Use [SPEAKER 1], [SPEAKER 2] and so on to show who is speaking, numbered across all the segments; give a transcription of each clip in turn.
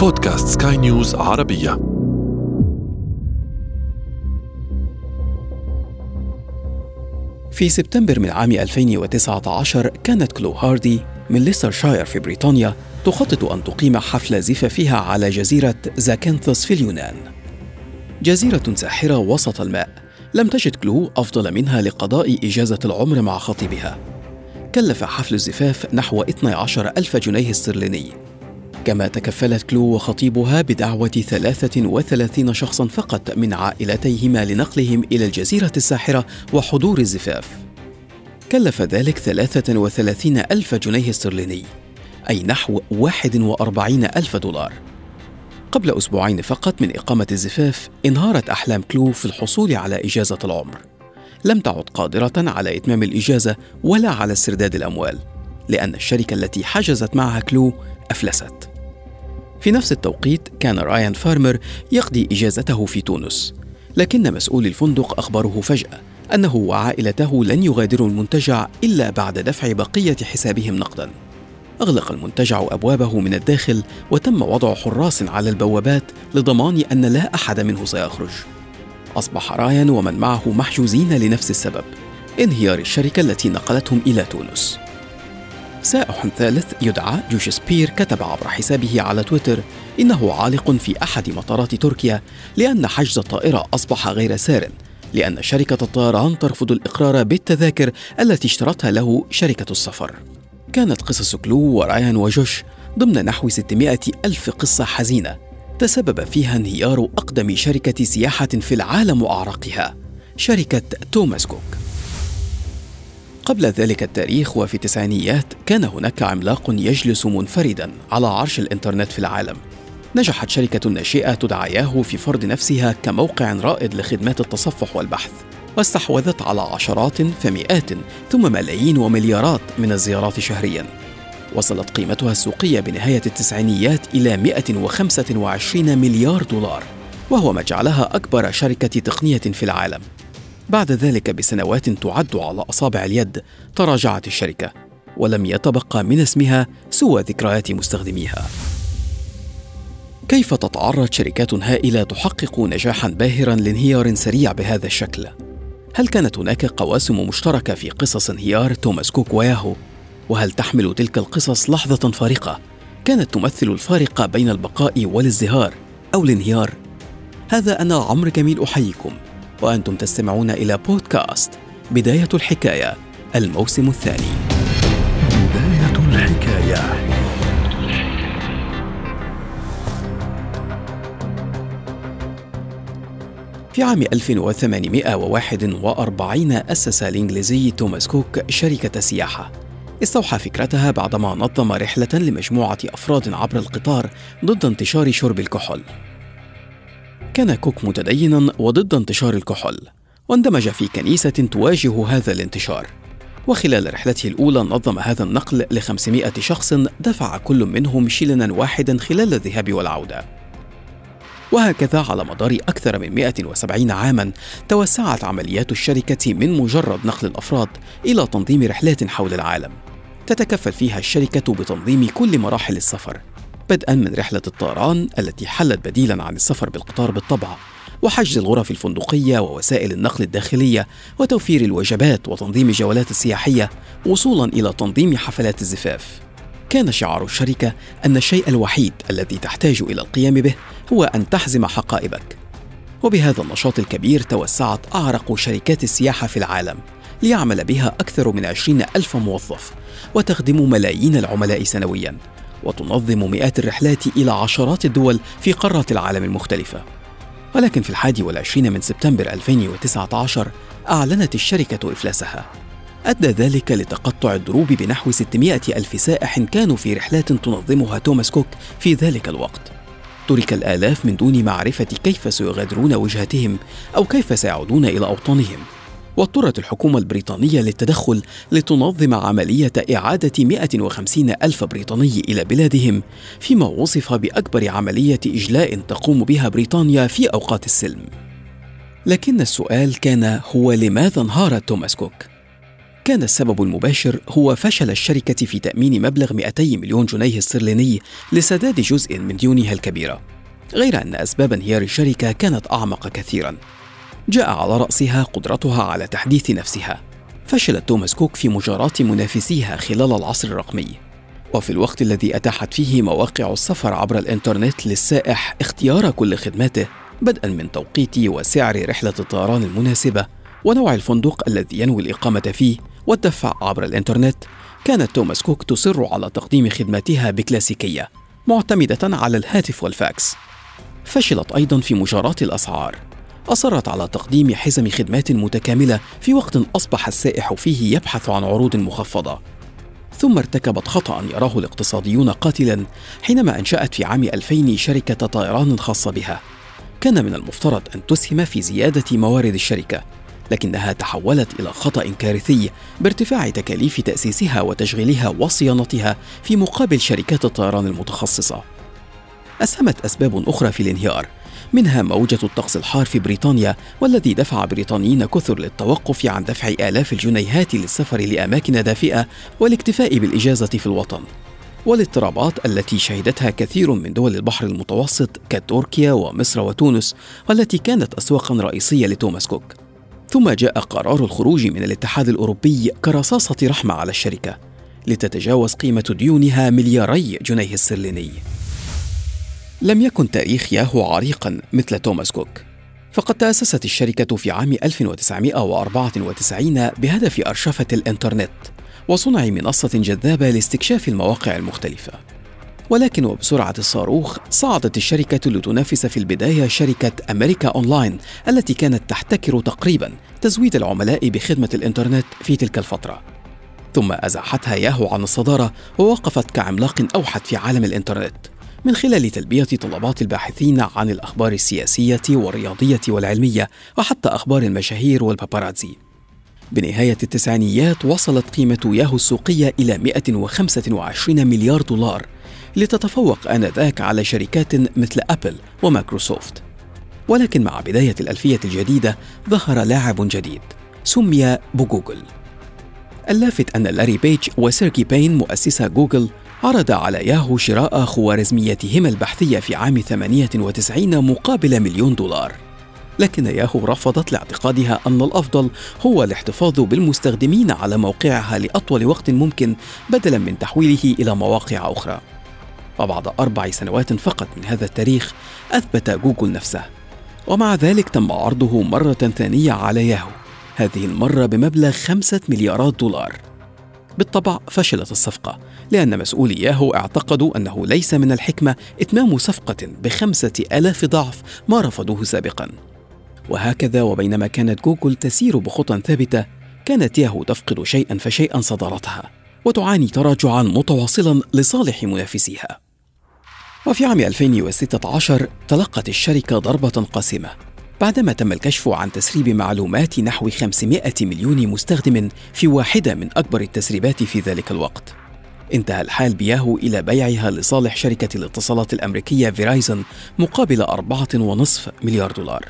[SPEAKER 1] بودكاست سكاي نيوز عربية.
[SPEAKER 2] في سبتمبر من عام 2019 كانت كلو هاردي من ليسترشاير في بريطانيا تخطط أن تقيم حفل زفافها على جزيرة زاكنثوس في اليونان. جزيرة ساحرة وسط الماء لم تجد كلو أفضل منها لقضاء إجازة العمر مع خطيبها. كلف حفل الزفاف نحو 12 ألف جنيه استرليني. كما تكفلت كلو وخطيبها بدعوة 33 شخصا فقط من عائلتيهما لنقلهم إلى الجزيرة الساحرة وحضور الزفاف. كلف ذلك 33 ألف جنيه استرليني أي نحو 41 ألف دولار. قبل أسبوعين فقط من إقامة الزفاف انهارت أحلام كلو في الحصول على إجازة العمر. لم تعد قادرة على إتمام الإجازة ولا على استرداد الأموال لأن الشركة التي حجزت معها كلو أفلست. في نفس التوقيت كان رايان فارمر يقضي إجازته في تونس لكن مسؤول الفندق أخبره فجأة أنه وعائلته لن يغادروا المنتجع إلا بعد دفع بقية حسابهم نقداً. أغلق المنتجع أبوابه من الداخل وتم وضع حراس على البوابات لضمان أن لا أحد منه سيخرج. أصبح رايان ومن معه محجوزين لنفس السبب انهيار الشركة التي نقلتهم إلى تونس. سائح ثالث يدعى جوش سبير كتب عبر حسابه على تويتر إنه عالق في أحد مطارات تركيا لأن حجز الطائرة أصبح غير سار لأن شركة الطيران ترفض الإقرار بالتذاكر التي اشترتها له شركة السفر. كانت قصص كلو ورايان وجوش ضمن نحو 600 ألف قصة حزينة تسبب فيها انهيار أقدم شركة سياحة في العالم وأعرقها شركة توماس كوك. قبل ذلك التاريخ وفي التسعينيات كان هناك عملاق يجلس منفردا على عرش الإنترنت في العالم. نجحت شركة ناشئة تدعى ياهو في فرض نفسها كموقع رائد لخدمات التصفح والبحث واستحوذت على عشرات فمئات ثم ملايين ومليارات من الزيارات شهريا. وصلت قيمتها السوقية بنهاية التسعينيات إلى 125 مليار دولار وهو ما جعلها أكبر شركة تقنية في العالم. بعد ذلك بسنوات تعد على أصابع اليد تراجعت الشركة ولم يتبقى من اسمها سوى ذكريات مستخدميها كيف تتعرض شركات هائلة تحقق نجاحا باهرا لانهيار سريع بهذا الشكل؟ هل كانت هناك قواسم مشتركة في قصص انهيار توماس كوك وياهو؟ وهل تحمل تلك القصص لحظة فارقة كانت تمثل الفارق بين البقاء والازدهار أو الانهيار؟ هذا أنا عمرو جميل أحييكم وأنتم تستمعون إلى بودكاست بداية الحكاية الموسم الثاني.
[SPEAKER 1] بداية الحكاية.
[SPEAKER 2] في عام 1841 أسس الإنجليزي توماس كوك شركة سياحة. استوحى فكرتها بعدما نظم رحلة لمجموعة أفراد عبر القطار ضد انتشار شرب الكحول. كان كوك متدينا وضد انتشار الكحول واندمج في كنيسة تواجه هذا الانتشار. وخلال رحلته الأولى نظم هذا النقل ل 500 شخص دفع كل منهم شلنا واحدا خلال الذهاب والعودة. وهكذا على مدار أكثر من 170 عاما توسعت عمليات الشركة من مجرد نقل الأفراد إلى تنظيم رحلات حول العالم. تتكفل فيها الشركة بتنظيم كل مراحل السفر. بدءا من رحلة الطيران التي حلت بديلا عن السفر بالقطار بالطبع وحجز الغرف الفندقية ووسائل النقل الداخلية وتوفير الوجبات وتنظيم الجولات السياحية وصولا إلى تنظيم حفلات الزفاف. كان شعار الشركة أن الشيء الوحيد الذي تحتاج إلى القيام به هو أن تحزم حقائبك. وبهذا النشاط الكبير توسعت أعرق شركات السياحة في العالم يعمل بها أكثر من عشرين ألف موظف وتخدم ملايين العملاء سنويا. وتنظم مئات الرحلات إلى عشرات الدول في قارات العالم المختلفة. ولكن في الحادي والعشرين من سبتمبر 2019 أعلنت الشركة إفلاسها أدى ذلك لتقطع الدروب بنحو 600 ألف سائح كانوا في رحلات تنظمها توماس كوك في ذلك الوقت. ترك الآلاف من دون معرفة كيف سيغادرون وجهتهم أو كيف سيعودون إلى أوطانهم. واضطرت الحكومة البريطانية للتدخل لتنظم عملية إعادة 150 ألف بريطاني إلى بلادهم فيما وصف بأكبر عملية إجلاء تقوم بها بريطانيا في أوقات السلم. لكن السؤال كان هو لماذا انهار توماس كوك؟ كان السبب المباشر هو فشل الشركة في تأمين مبلغ 200 مليون جنيه استرليني لسداد جزء من ديونها الكبيرة. غير أن أسباب انهيار الشركة كانت أعمق كثيرا. جاء على رأسها قدرتها على تحديث نفسها. فشلت توماس كوك في مجاراة منافسيها خلال العصر الرقمي. وفي الوقت الذي أتاحت فيه مواقع السفر عبر الإنترنت للسائح اختيار كل خدماته بدءا من توقيت وسعر رحلة الطيران المناسبة ونوع الفندق الذي ينوي الإقامة فيه والدفع عبر الإنترنت. كانت توماس كوك تصر على تقديم خدماتها بكلاسيكية معتمدة على الهاتف والفاكس. فشلت أيضا في مجاراة الأسعار. أصرت على تقديم حزم خدمات متكاملة في وقت أصبح السائح فيه يبحث عن عروض مخفضة. ثم ارتكبت خطأ يراه الاقتصاديون قاتلا حينما أنشأت في عام 2000 شركة طيران خاصة بها. كان من المفترض أن تسهم في زيادة موارد الشركة لكنها تحولت إلى خطأ كارثي بارتفاع تكاليف تأسيسها وتشغيلها وصيانتها في مقابل شركات الطيران المتخصصة. أسهمت أسباب أخرى في الانهيار. منها موجة الطقس الحار في بريطانيا والذي دفع بريطانيين كثر للتوقف عن دفع آلاف الجنيهات للسفر لأماكن دافئة والاكتفاء بالإجازة في الوطن. والاضطرابات التي شهدتها كثير من دول البحر المتوسط كتركيا ومصر وتونس والتي كانت أسواقا رئيسية لتوماس كوك. ثم جاء قرار الخروج من الاتحاد الأوروبي كرصاصة رحمة على الشركة لتتجاوز قيمة ديونها ملياري جنيه استرليني لم يكن تاريخ ياهو عريقا مثل توماس كوك. فقد تأسست الشركة في عام 1994 بهدف أرشفة الإنترنت وصنع منصة جذابة لاستكشاف المواقع المختلفة. ولكن وبسرعة الصاروخ صعدت الشركة لتنافس في البداية شركة أمريكا أونلاين التي كانت تحتكر تقريبا تزويد العملاء بخدمة الإنترنت في تلك الفترة. ثم أزاحتها ياهو عن الصدارة ووقفت كعملاق أوحد في عالم الإنترنت. من خلال تلبية طلبات الباحثين عن الأخبار السياسية والرياضية والعلمية وحتى أخبار المشاهير والباباراتزي بنهاية التسعينيات وصلت قيمة ياهو السوقية إلى 125 مليار دولار لتتفوق آنذاك على شركات مثل أبل ومايكروسوفت. ولكن مع بداية الألفية الجديدة ظهر لاعب جديد سمي بجوجل اللافت أن لاري بيج وسيرجي برين مؤسسا جوجل عرضا على ياهو شراء خوارزميتهما البحثية في عام 98 مقابل مليون دولار. لكن ياهو رفضت لاعتقادها أن الأفضل هو الاحتفاظ بالمستخدمين على موقعها لأطول وقت ممكن بدلا من تحويله إلى مواقع أخرى. وبعد أربع سنوات فقط من هذا التاريخ أثبت جوجل نفسه. ومع ذلك تم عرضه مرة ثانية على ياهو. هذه المرة بمبلغ خمسة مليارات دولار. بالطبع فشلت الصفقة لأن مسؤولي ياهو اعتقدوا أنه ليس من الحكمة إتمام صفقة بخمسة ألاف ضعف ما رفضوه سابقا. وهكذا وبينما كانت جوجل تسير بخطى ثابتة كانت ياهو تفقد شيئا فشيئا صدارتها وتعاني تراجعا متواصلا لصالح منافسيها. وفي عام 2016 تلقت الشركة ضربة قاسمة. بعدما تم الكشف عن تسريب معلومات نحو 500 مليون مستخدم في واحدة من أكبر التسريبات في ذلك الوقت. انتهى الحال بياهو إلى بيعها لصالح شركة الاتصالات الأمريكية فيرايزن مقابل 4.5 مليار دولار.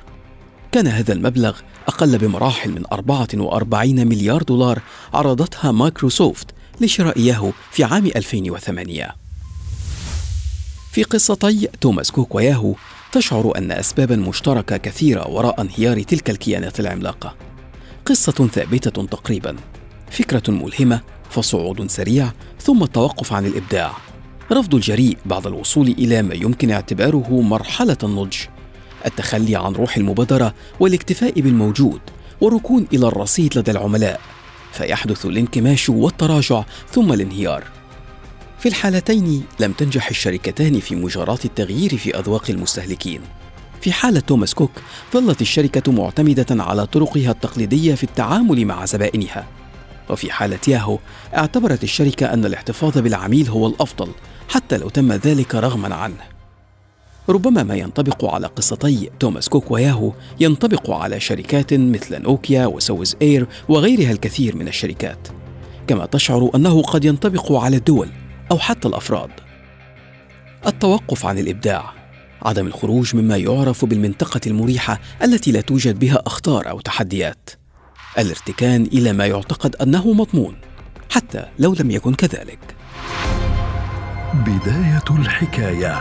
[SPEAKER 2] كان هذا المبلغ أقل بمراحل من 44 مليار دولار عرضتها مايكروسوفت لشراء ياهو في عام 2008 في قصتي توماس كوك وياهو تشعر أن أسبابا مشتركة كثيرة وراء انهيار تلك الكيانات العملاقة. قصة ثابتة تقريبا. فكرة ملهمة فصعود سريع ثم التوقف عن الإبداع. رفض الجريء بعد الوصول إلى ما يمكن اعتباره مرحلة النضج. التخلي عن روح المبادرة والاكتفاء بالموجود والركون إلى الرصيد لدى العملاء. فيحدث الانكماش والتراجع ثم الانهيار. في الحالتين لم تنجح الشركتان في مجاراة التغيير في أذواق المستهلكين. في حالة توماس كوك ظلت الشركة معتمدة على طرقها التقليدية في التعامل مع زبائنها. وفي حالة ياهو اعتبرت الشركة أن الاحتفاظ بالعميل هو الأفضل حتى لو تم ذلك رغما عنه. ربما ما ينطبق على قصتي توماس كوك وياهو ينطبق على شركات مثل نوكيا وسويز إير وغيرها الكثير من الشركات. كما تشعر أنه قد ينطبق على الدول. أو حتى الأفراد. التوقف عن الإبداع عدم الخروج مما يعرف بالمنطقة المريحة التي لا توجد بها أخطار أو تحديات. الارتكان إلى ما يعتقد أنه مضمون حتى لو لم يكن كذلك.
[SPEAKER 1] بداية الحكاية.